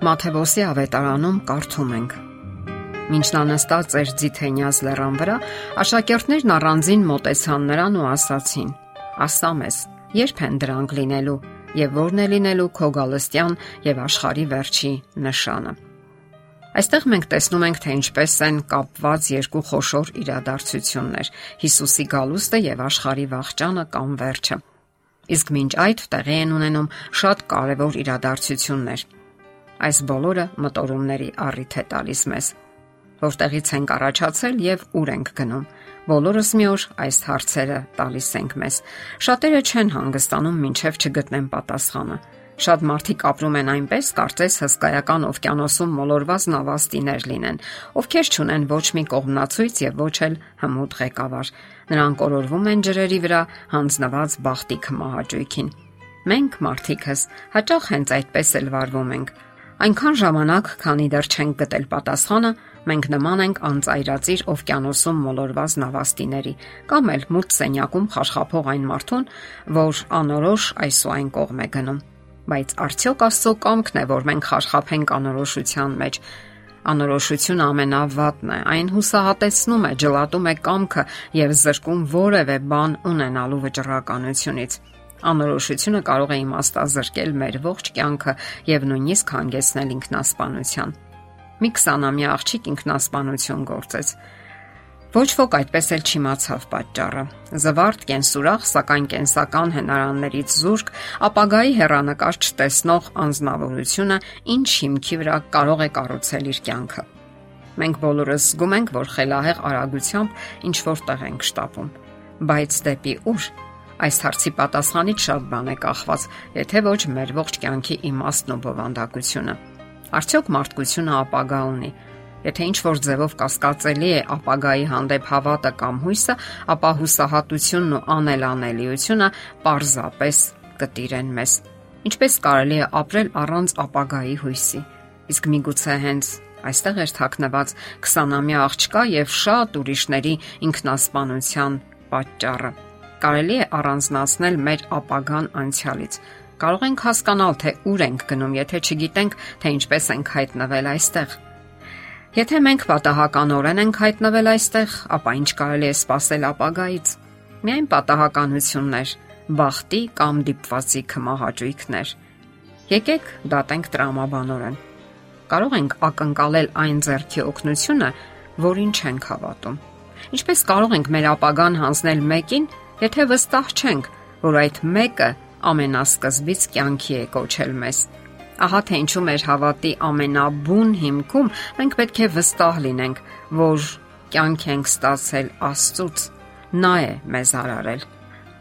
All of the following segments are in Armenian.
Մաթեոսի ավետարանում կարդում ենք. Մինչ նա նստած էր ձիթենյաց լեռան վրա, աշակերտներն առանձին մտեցան նրան ու ասացին. Ասա մեզ, երբ են դրանք լինելու եւ ո՞րն է լինելու քո գալստյան եւ աշխարի վերջի նշանը։ Այստեղ մենք տեսնում ենք, թե ինչպես են կապված երկու խոշոր իրադարձություններ՝ Հիսուսի գալուստը եւ աշխարի վաղճանը կամ վերջը։ Իսկ մինչ այդ տեղի են ունենում շատ կարևոր իրադարձություններ Այս բոլորը մտորումների առիթ է տալիս մեզ, որտեղից ենք առաջացել եւ ուր ենք գնում։ Բոլորս մի օր այս հարցերը տալիս ենք մեզ։ Շատերը չեն հանգստանում, ինչև չգտնեն պատասխանը։ Շատ մարդիկ ապրում են այնպես, կարծես հսկայական օվկիանոսում մոլորված նավաստիներ լինեն, ովքեր չունեն ոչ մի կողմնացույց եւ ոչ էլ հմուտ ղեկավար։ Նրանք օրորվում են ջրերի վրա հանձնված բախտիկ մահաճույքին։ Մենք մարդիկս հաճախ հենց այդպես էլ վարվում ենք Այնքան ժամանակ, քանի դեռ չենք գտել պատասխանը, մենք նման ենք անծայրածիր օվկիանոսում մոլորված նավաստիների կամ էլ մութ սենյակում խաշխափող այն մարդուն, որ անորոշ այսօայն կողմ է գնում։ Բայց արդյոք Աստծո կամքն է, որ մենք խաշխափենք անորոշության մեջ։ Անորոշությունը ամենավատն է։ Այն հուսահատեցնում է, ջլատում է կամքը եւ զրկում որևէ բան ունենալու վճռականությունից։ Անորոշությունը կարող է իմաստազրկել մեր ողջ կյանքը եւ նույնիսկ հանգեցնել ինքնասպանության։ Մի 20-ամյա աղջիկ ինքնասպանություն գործեց։ Ոչ ոք այդպես էլ չիմացավ պատճառը։ Զվարթ կենսուրախ, սակայն կենսական հնարաններից զուրկ, ապագայի հերանեկար չտեսնող անznավորությունը ինչ հիմքի վրա կարող է կառուցել իր կյանքը։ Մենք բոլորս զգում ենք, որ խելահեղ արագությամբ ինչ որ տեղ ենք շտապում, բայց դեպի ուր Այս հարցի պատասխանից շատ բան է կախված, եթե ոչ մեր ողջ կյանքի իմաստն ու բովանդակությունը։ Արդյոք մարդկությունը ապագա ունի։ Եթե ինչ որ ձևով կասկածելի է ապագայի հանդեպ հավատը կամ հույսը, ապա հուսահատությունն ու անելանելիությունը պարզապես կտիրեն մեզ։ Ինչպես կարելի է ապրել առանց ապագայի հույսի։ Իսկ միգուցե հենց այստեղ էր թաքնված 20-ամյա աղջկա եւ շատ ուրիշների ինքնասպանության պատճառը կարելի է առանձնացնել մեր ապագան անցյալից։ Կարող ենք հասկանալ, թե ուր ենք գնում, եթե չգիտենք, թե ինչպես ենք հայտնվել այստեղ։ Եթե մենք պատահականորեն ենք հայտնվել այստեղ, ապա ինչ կարելի է սпасել ապագայից։ Միայն պատահականություններ, բախտի կամ դիպվածի կմահաճույքներ։ Եկեք դատենք տրամաբանորեն։ Կարող ենք ակնկալել այն ձեռքի օգնությունը, որին չենք հավատում։ Ինչպես կարող ենք մեր ապագան հանձնել մեկին, եթե վստահ չենք, որ այդ մեկը ամենասկզբից կյանքի է կոչել մեզ։ Ահա թե ինչու մեր հավատի ամենաբուն հիմքում մենք պետք է վստահ լինենք, որ կյանք ենք ստացել Աստծուց։ Նա է մեզ արարել։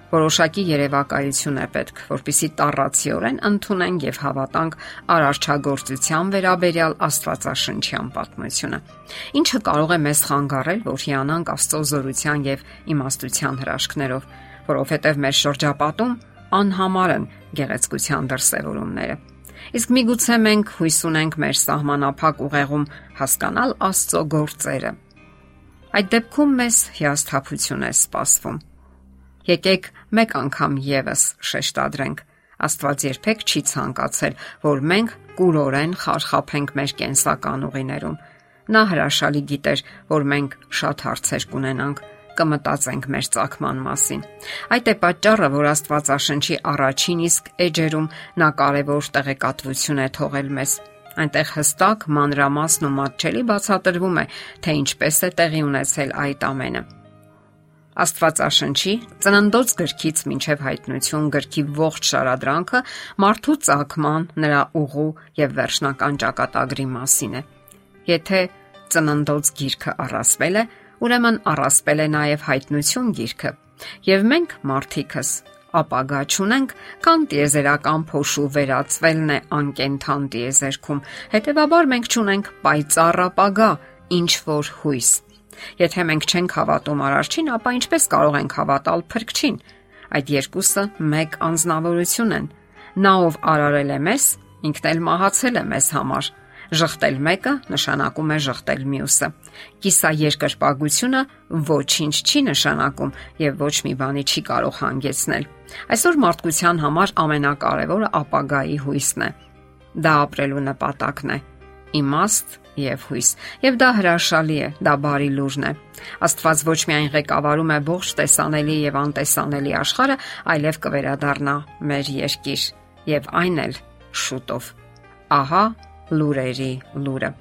Որոշակի երևակայություն է պետք, որpիսի տառացիորեն ընդունենք եւ հավատանք արարչագործության վերաբերյալ Աստվածաշնչյան պատմությունը։ Ինչը կարող է մեզ խանգարել, որ հիանանք Աստծո զորության եւ իմաստության հրաշքներով, որովհետեւ մեր շրջապատում անհամար են գեղեցկության դրսևորումները։ Իսկ միգուցե մենք հույս ունենք մեր սահմանափակ ուղեղում հասկանալ Աստծո գործերը։ Այդ դեպքում մեզ հիասթափություն է սպասվում Եկեք մեկ անգամ եւս շեշտադրենք. Աստված երբեք չի ցանկացել, որ մենք կուրորեն խարխափենք մեր կենսական ուղիներում։ Նա հրաշալի գիտեր, որ մենք շատ հարցեր կունենանք կմտածենք մեր ցակման մասին։ Այդ է պատճառը, որ Աստվածաշնչի առաջին իսկ էջերում նա կարևոր տեղեկատվություն է թողել մեզ։ Այնտեղ հստակ մանրամասն ու մատչելի բացատրվում է, թե ինչպես է տեղի ունեցել այդ ամենը։ Աստվածաշնչի ծննդոց գրքից մինչև հայտնություն գրքի ողջ շարադրանքը մարդու ցակման, նրա ուղու եւ վերջնական ճակատագրի մասին է։ Եթե ծննդոց գիրքը առասվել է, ուրեմն առասվել է նաև հայտնություն գիրքը։ Եվ մենք մարդիկս ապագա ճունենք, կան տիեզերական փոշու վերածվելն է անկենթան տիեզերքում։ Հետևաբար մենք ճունենք պայծառ ապագա, ինչ որ հույս։ Եթե մենք չենք հավատում արարչին, ապա ինչպես կարող ենք հավատալ փրկչին։ Այդ երկուսը մեկ անznավորություն են։ Նա ով արարել է մեզ, ինքն էլ մահացել է մեզ համար։ Ժխտել մեկը նշանակում է ժխտել մյուսը։ Կիսա երկրպագությունը ոչինչ չի նշանակում եւ ոչ մի բանի չի կարող հանգեցնել։ Այսօր մարդկության համար ամենակարևորը ապագայի հույսն է։ Դա ապրելու նպատակն է իմաստ եւ հույս։ Եվ դա հրաշալի է, դա բարի լուրն է։ Աստված ոչ միայն ղեկավարում է ողջ տեսանելի եւ անտեսանելի աշխարհը, այլև կվերադառնա մեր երկիր եւ այն էլ շուտով։ Ահա լուրերի լուրը։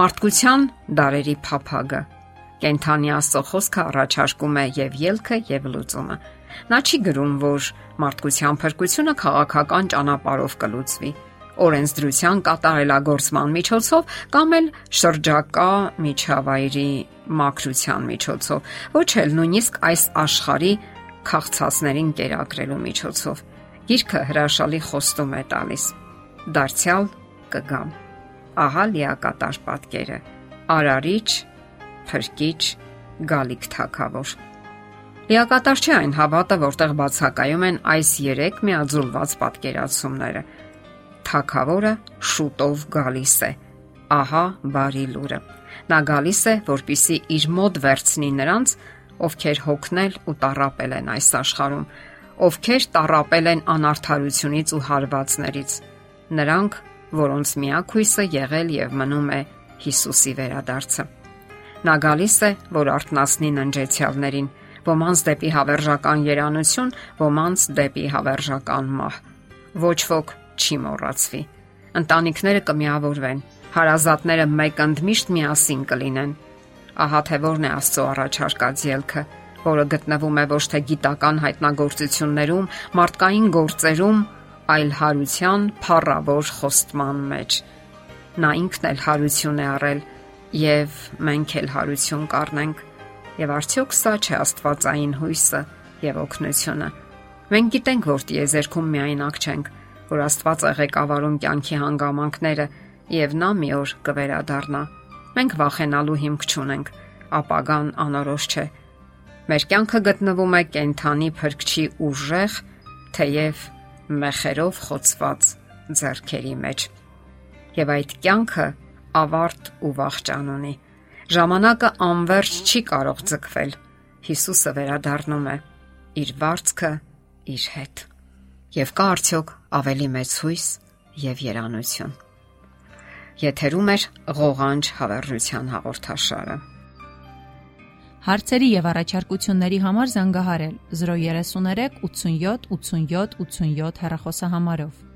Մարդկության դարերի փափագը Կենթանի Աստծո խոսքը առաջարկում է եւ ելքը եւ լուծումը։ Նա չի գրում, որ մարդկության փրկությունը քաղաքական ճանապարհով կլուծվի օրենսդրության կատարելագործման միջոցով կամ էլ շրջակա միջավայրի մակրության միջոցով, ոչ էլ նույնիսկ այս աշխարհի քաղցածներին կերակրելու միջոցով։ Գիրքը հրաշալի խոստում է տալիս. Դարձյալ կգամ։ Ահա լիակատար պատկերը։ Արարիչ, փրկիչ, գալիք թակավոր։ Լիակատար չէ այն հավատը, որտեղ բացակայում են այս 3 միաձուլված պատկերացումները թակավորը շուտով գալիս է։ Ահա բարի լուրը։ Նա գալիս է, որpիսի իր մոտ վերցնի նրանց, ովքեր հոգնել ու տարապել են այս աշխարհում, ովքեր տարապել են անարթարությունից ու հարվածներից։ Նրանք, որոնց միակ հույսը եղել եւ մնում է Հիսուսի վերադարձը։ Նա գալիս է, որ արտնասնի ննջեցյալներին, ոմանց դեպի հավերժական երանություն, ոմանց դեպի հավերժական մահ։ Ոչ ոք չի մոռացվի։ Ընտանիքները կմիավորվեն, հարազատները մեկ ընդմիշտ միասին կլինեն։ Ահա թե որն է Աստծո առաջարկած ելքը, որը գտնվում է ոչ թե գիտական հայտնագործություններում, մարդկային գործերում, այլ հարության փառավոր խոստման մեջ։ Նա ինքն էլ հարություն է առել եւ մենք էլ հարություն կառնենք։ Եվ արդյոք սա չէ Աստվածային հույսը եւ օգնությունը։ Մենք գիտենք, որ տիեզերքում միայնակ չենք, որ Աստված է ղեկավարում կյանքի հանգամանքները եւ նա մի օր կվերադառնա։ Մենք վախենալու հիմք չունենք, ապագան անորոշ չէ։ Մեր կյանքը գտնվում է կենթանի փրկչի ուժեղ, թեև մեխերով խոցված ձեռքերի մեջ։ Եվ այդ կյանքը ավարտ ու վախճան ունի։ Ժամանակը անverջ չի կարող ձգվել։ Հիսուսը վերադառնում է իր վարձքը իր հետ եւ կա արդյոք ավելի մեծ հույս եւ երանություն։ Եթերում է ղողանջ հավերժության հաղորդաշարը։ Հարցերի եւ առաջարկությունների համար զանգահարել 033 87 87 87 հեռախոսահամարով։